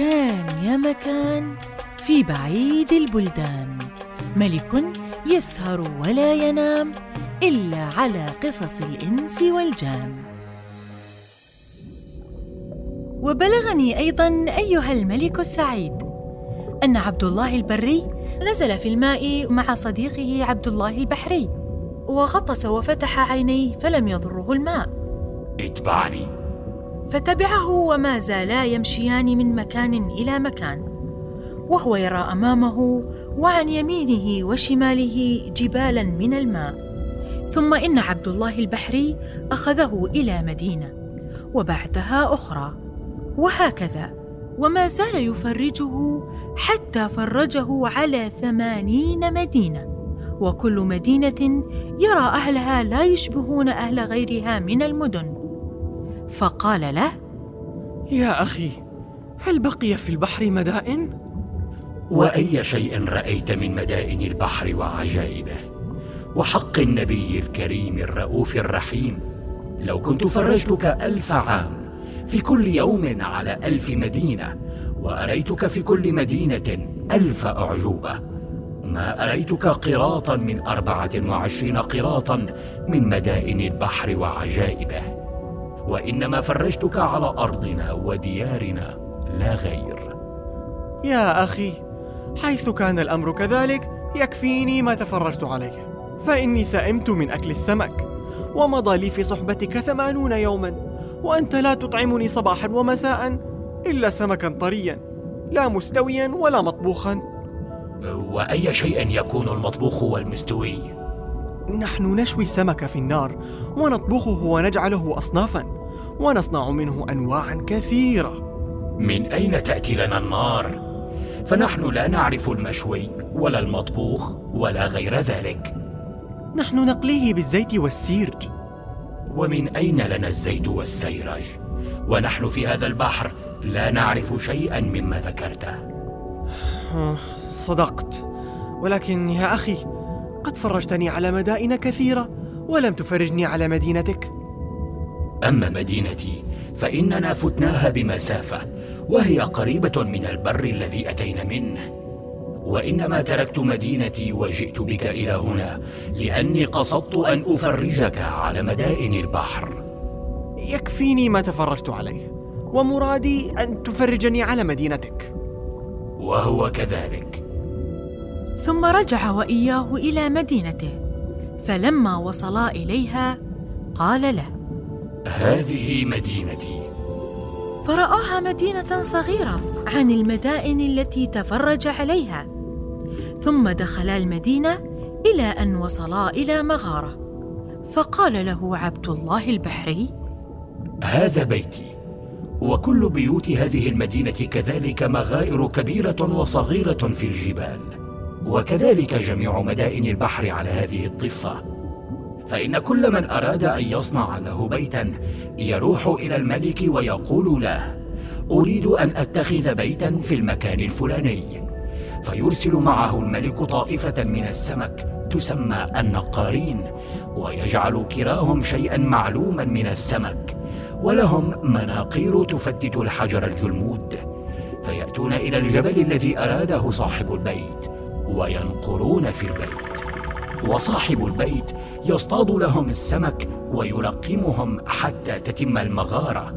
كان يا مكان في بعيد البلدان. ملك يسهر ولا ينام إلا على قصص الإنس والجان. وبلغني أيضا أيها الملك السعيد أن عبد الله البري نزل في الماء مع صديقه عبد الله البحري وغطس وفتح عينيه فلم يضره الماء. اتبعني. فتبعه وما زالا يمشيان من مكان إلى مكان. وهو يرى أمامه وعن يمينه وشماله جبالا من الماء. ثم إن عبد الله البحري أخذه إلى مدينة وبعدها أخرى. وهكذا. وما زال يفرجه حتى فرجه على ثمانين مدينة. وكل مدينة يرى أهلها لا يشبهون أهل غيرها من المدن. فقال له يا أخي هل بقي في البحر مدائن؟ وأي شيء رأيت من مدائن البحر وعجائبه. وحق النبي الكريم الرؤوف الرحيم لو كنت فرجتك ألف عام في كل يوم على ألف مدينة وأريتك في كل مدينة ألف أعجوبة. ما أريتك قراطا من أربعة وعشرين قراطا من مدائن البحر وعجائبه. وإنما فرجتك على أرضنا وديارنا لا غير. يا أخي حيث كان الأمر كذلك يكفيني ما تفرجت عليه. فإني سئمت من أكل السمك ومضى لي في صحبتك ثمانون يوما وأنت لا تطعمني صباحا ومساء إلا سمكا طريا لا مستويا ولا مطبوخا. وأي شيء يكون المطبوخ والمستوي نحن نشوي السمك في النار ونطبخه ونجعله أصنافا. ونصنع منه أنواعا كثيرة. من أين تأتي لنا النار؟ فنحن لا نعرف المشوي ولا المطبوخ ولا غير ذلك. نحن نقليه بالزيت والسيرج. ومن أين لنا الزيت والسيرج؟ ونحن في هذا البحر لا نعرف شيئا مما ذكرته. صدقت. ولكن يا أخي قد فرجتني على مدائن كثيرة ولم تفرجني على مدينتك. أما مدينتي فإننا فتناها بمسافة وهي قريبة من البر الذي أتينا منه. وإنما تركت مدينتي وجئت بك إلى هنا لأني قصدت أن أفرجك على مدائن البحر. يكفيني ما تفرجت عليه ومرادي أن تفرجني على مدينتك. وهو كذلك. ثم رجع وإياه إلى مدينته فلما وصلا إليها قال له هذه مدينتي. فرآها مدينة صغيرة عن المدائن التي تفرج عليها. ثم دخلا المدينة إلى أن وصلا إلى مغارة. فقال له عبد الله البحري هذا بيتي وكل بيوت هذه المدينة كذلك مغائر كبيرة وصغيرة في الجبال. وكذلك جميع مدائن البحر على هذه الضفة فإن كل من أراد أن يصنع له بيتا يروح إلى الملك ويقول له أريد أن أتخذ بيتا في المكان الفلاني. فيرسل معه الملك طائفة من السمك تسمى النقارين ويجعل كراهم شيئا معلوما من السمك ولهم مناقير تفتت الحجر الجلمود. فيأتون إلى الجبل الذي أراده صاحب البيت وينقرون في البيت. وصاحب البيت يصطاد لهم السمك ويلقمهم حتى تتم المغارة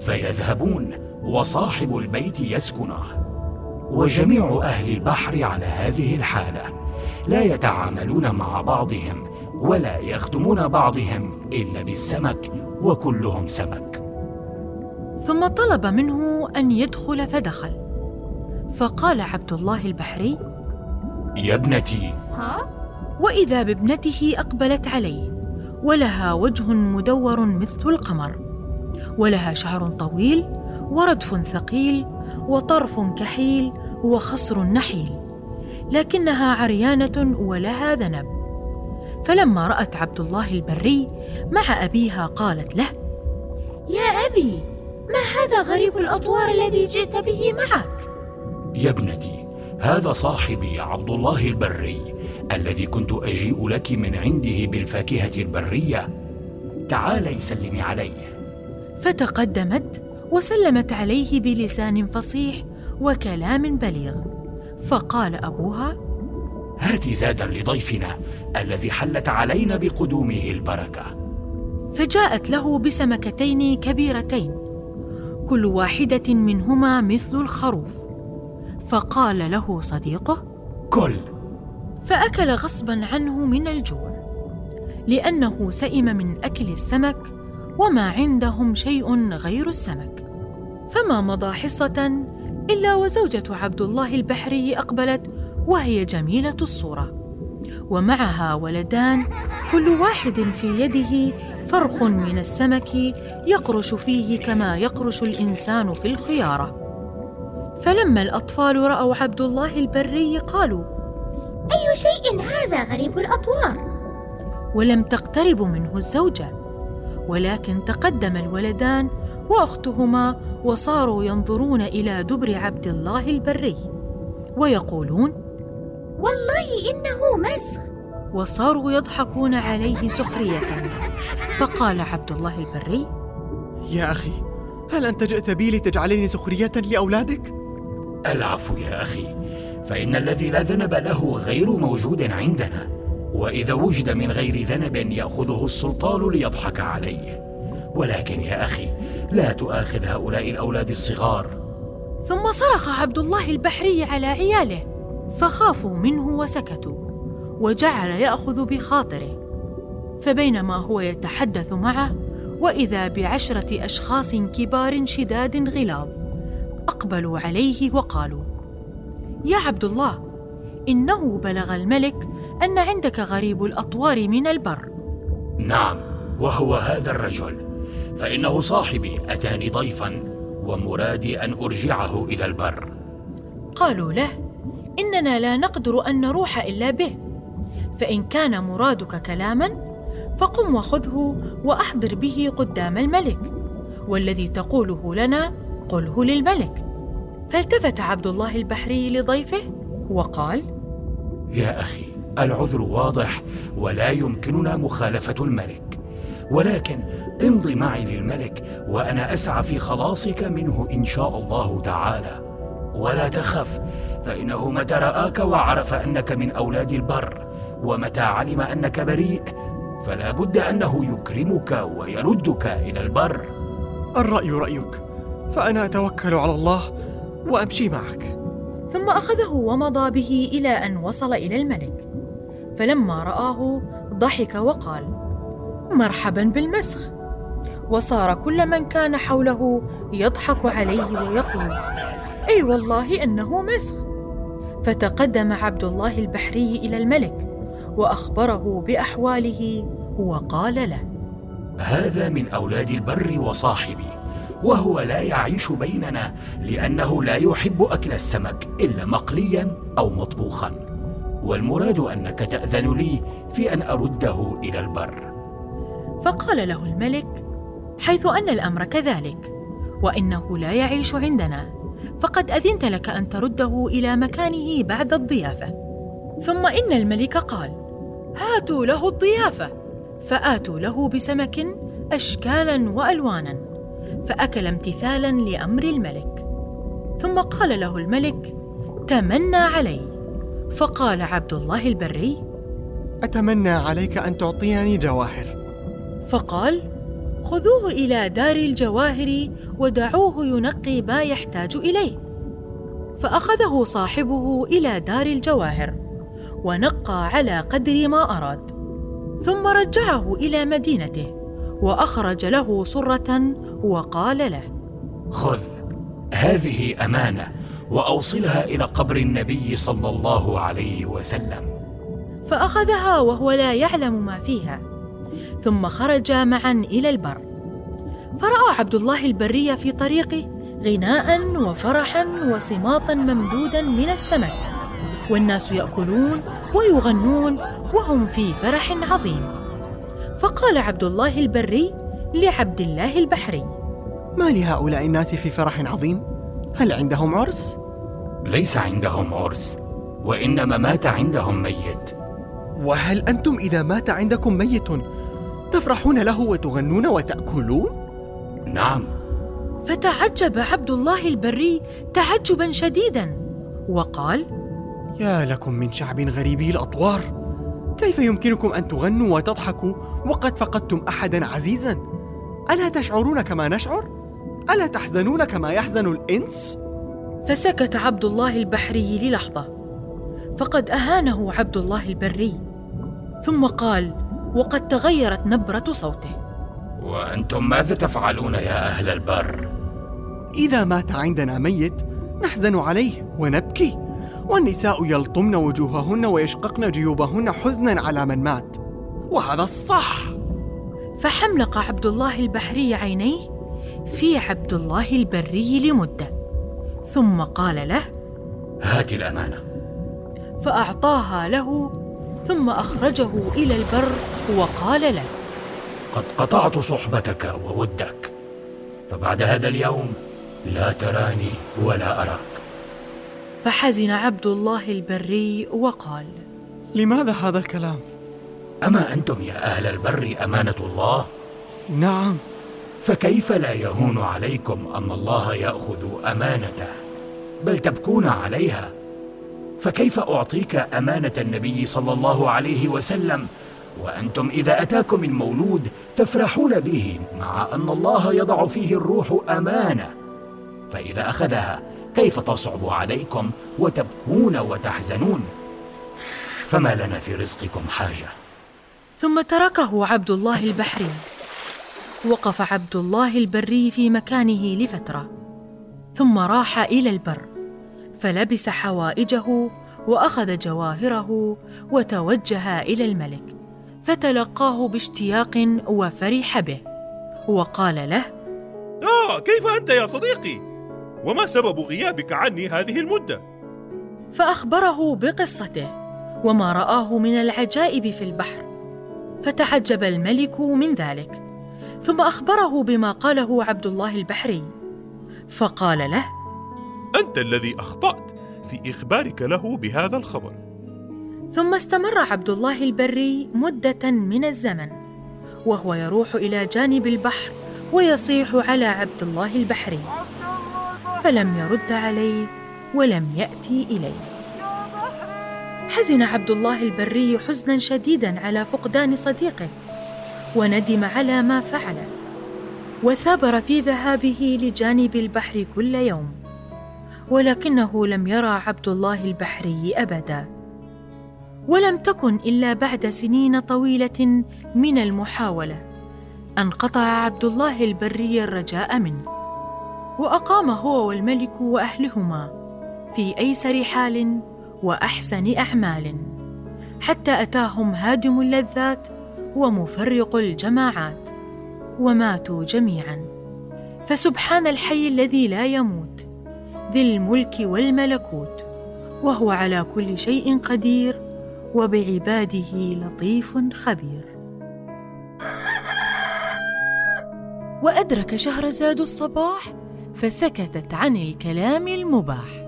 فيذهبون وصاحب البيت يسكنه وجميع أهل البحر على هذه الحالة لا يتعاملون مع بعضهم ولا يخدمون بعضهم إلا بالسمك وكلهم سمك. ثم طلب منه أن يدخل فدخل. فقال عبد الله البحري يا ابنتي ها؟ وإذا بابنته أقبلت عليه ولها وجه مدور مثل القمر. ولها شعر طويل وردف ثقيل وطرف كحيل وخصر نحيل لكنها عريانة ولها ذنب. فلما رأت عبد الله البري مع أبيها قالت له يا أبي ما هذا غريب الأطوار الذي جئت به معك؟ يا ابنتي هذا صاحبي عبد الله البري. الذي كنت أجيء لك من عنده بالفاكهة البرية. تعالي سلمي عليه. فتقدمت وسلمت عليه بلسان فصيح وكلام بليغ. فقال أبوها هات زادا لضيفنا الذي حلت علينا بقدومه البركة. فجاءت له بسمكتين كبيرتين كل واحدة منهما مثل الخروف. فقال له صديقه كل. فأكل غصبا عنه من الجوع لأنه سئم من أكل السمك وما عندهم شيء غير السمك. فما مضى حصة إلا وزوجة عبد الله البحري أقبلت وهي جميلة الصورة ومعها ولدان كل واحد في يده فرخ من السمك يقرش فيه كما يقرش الإنسان في الخيارة. فلما الأطفال رأوا عبد الله البري قالوا أي شيء هذا غريب الأطوار؟ ولم تقترب منه الزوجة ولكن تقدم الولدان وأختهما وصاروا ينظرون إلى دبر عبد الله البري ويقولون والله إنه مسخ. وصاروا يضحكون عليه سخرية. فقال عبد الله البري يا أخي هل أنت جئت بي لتجعلني سخرية لأولادك؟ العفو يا أخي فإن الذي لا ذنب له غير موجود عندنا. وإذا وجد من غير ذنب يأخذه السلطان ليضحك عليه. ولكن يا أخي لا تؤاخذ هؤلاء الأولاد الصغار. ثم صرخ عبد الله البحري على عياله فخافوا منه وسكتوا وجعل يأخذ بخاطره. فبينما هو يتحدث معه وإذا بعشرة أشخاص كبار شداد غلاظ أقبلوا عليه وقالوا يا عبد الله إنه بلغ الملك أن عندك غريب الأطوار من البر. نعم وهو هذا الرجل. فإنه صاحبي أتاني ضيفا ومرادي أن أرجعه إلى البر. قالوا له إننا لا نقدر أن نروح إلا به. فإن كان مرادك كلاما فقم وخذه وأحضر به قدام الملك. والذي تقوله لنا قله للملك. فالتفت عبد الله البحري لضيفه وقال يا أخي العذر واضح ولا يمكننا مخالفة الملك. ولكن امض معي للملك وأنا أسعى في خلاصك منه إن شاء الله تعالى. ولا تخف فإنه متى رآك وعرف أنك من أولاد البر ومتى علم أنك بريء فلا بد أنه يكرمك ويردك إلى البر. الرأي رأيك فأنا أتوكل على الله وأمشي معك. ثم أخذه ومضى به إلى أن وصل إلى الملك. فلما رآه ضحك وقال مرحبا بالمسخ. وصار كل من كان حوله يضحك عليه ويقول أي والله أنه مسخ. فتقدم عبد الله البحري إلى الملك وأخبره بأحواله وقال له هذا من أولاد البر وصاحبي. وهو لا يعيش بيننا لأنه لا يحب أكل السمك إلا مقليا أو مطبوخا. والمراد أنك تأذن لي في أن أرده إلى البر. فقال له الملك حيث أن الأمر كذلك وإنه لا يعيش عندنا فقد أذنت لك أن ترده إلى مكانه بعد الضيافة. ثم إن الملك قال هاتوا له الضيافة. فآتوا له بسمك اشكالا والوانا. فأكل امتثالا لأمر الملك. ثم قال له الملك تمنى علي. فقال عبد الله البري أتمنى عليك أن تعطيني جواهر. فقال خذوه إلى دار الجواهر ودعوه ينقي ما يحتاج إليه. فأخذه صاحبه إلى دار الجواهر ونقى على قدر ما أراد. ثم رجعه إلى مدينته وأخرج له صره وقال له خذ هذه أمانة وأوصلها إلى قبر النبي صلى الله عليه وسلم. فأخذها وهو لا يعلم ما فيها ثم خرجا معا إلى البر. فرأى عبد الله البري في طريقه غناء وفرحا وصماطا ممدودا من السمك والناس يأكلون ويغنون وهم في فرح عظيم. فقال عبد الله البري لعبد الله البحري ما لهؤلاء الناس في فرح عظيم؟ هل عندهم عرس؟ ليس عندهم عرس وإنما مات عندهم ميت وهل أنتم إذا مات عندكم ميت تفرحون له وتغنون وتأكلون؟ نعم فتعجب عبد الله البري تعجبا شديدا وقال يا لكم من شعب غريبي الأطوار كيف يمكنكم أن تغنوا وتضحكوا وقد فقدتم أحدا عزيزا ألا تشعرون كما نشعر؟ ألا تحزنون كما يحزن الإنس؟ فسكت عبد الله البحري للحظة فقد أهانه عبد الله البري ثم قال وقد تغيرت نبرة صوته وأنتم ماذا تفعلون يا أهل البر؟ إذا مات عندنا ميت نحزن عليه ونبكي والنساء يلطمن وجوههن ويشققن جيوبهن حزنا على من مات وهذا الصح فحملق عبد الله البحري عينيه في عبد الله البري لمدة. ثم قال له هات الأمانة. فأعطاها له ثم أخرجه إلى البر وقال له قد قطعت صحبتك وودك فبعد هذا اليوم لا تراني ولا أراك. فحزن عبد الله البري وقال لماذا هذا الكلام؟ أما أنتم يا أهل البر أمانة الله؟ نعم. فكيف لا يهون عليكم أن الله يأخذ امانته بل تبكون عليها. فكيف أعطيك أمانة النبي صلى الله عليه وسلم؟ وأنتم إذا أتاكم المولود تفرحون به مع أن الله يضع فيه الروح أمانة. فإذا أخذها كيف تصعب عليكم وتبكون وتحزنون؟ فما لنا في رزقكم حاجة. ثم تركه عبد الله البحري وقف عبد الله البري في مكانه لفترة ثم راح إلى البر فلبس حوائجه وأخذ جواهره وتوجه إلى الملك فتلقاه باشتياق وفرح به وقال له آه كيف أنت يا صديقي؟ وما سبب غيابك عني هذه المدة؟ فأخبره بقصته وما رآه من العجائب في البحر فتعجب الملك من ذلك. ثم أخبره بما قاله عبد الله البحري. فقال له أنت الذي أخطأت في إخبارك له بهذا الخبر. ثم استمر عبد الله البري مدة من الزمن وهو يروح إلى جانب البحر ويصيح على عبد الله البحري فلم يرد عليه ولم يأتي إليه. حزن عبد الله البري حزنا شديدا على فقدان صديقه وندم على ما فعله وثابر في ذهابه لجانب البحر كل يوم ولكنه لم يرى عبد الله البحري أبدا. ولم تكن إلا بعد سنين طويلة من المحاولة ان قطع عبد الله البري الرجاء منه واقام هو والملك وأهلهما في أيسر حال وأحسن أعمال. حتى أتاهم هادم اللذات ومفرق الجماعات. وماتوا جميعا. فسبحان الحي الذي لا يموت. ذي الملك والملكوت. وهو على كل شيء قدير. وبعباده لطيف خبير. وأدرك شهرزاد الصباح فسكتت عن الكلام المباح.